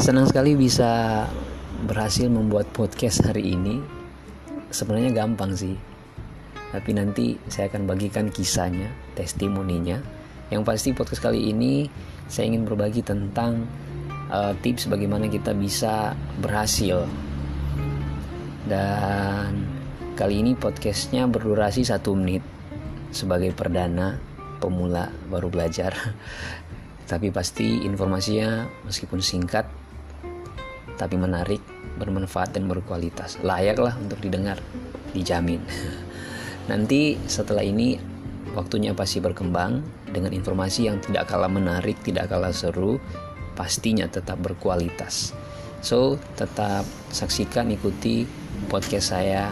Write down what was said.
Senang sekali bisa berhasil membuat podcast hari ini. Sebenarnya gampang sih. Tapi nanti saya akan bagikan kisahnya, testimoninya. Yang pasti podcast kali ini saya ingin berbagi tentang uh, tips bagaimana kita bisa berhasil. Dan kali ini podcastnya berdurasi satu menit sebagai perdana pemula baru belajar. Tapi pasti informasinya meskipun singkat tapi menarik, bermanfaat dan berkualitas. Layaklah untuk didengar, dijamin. Nanti setelah ini waktunya pasti berkembang dengan informasi yang tidak kalah menarik, tidak kalah seru, pastinya tetap berkualitas. So, tetap saksikan ikuti podcast saya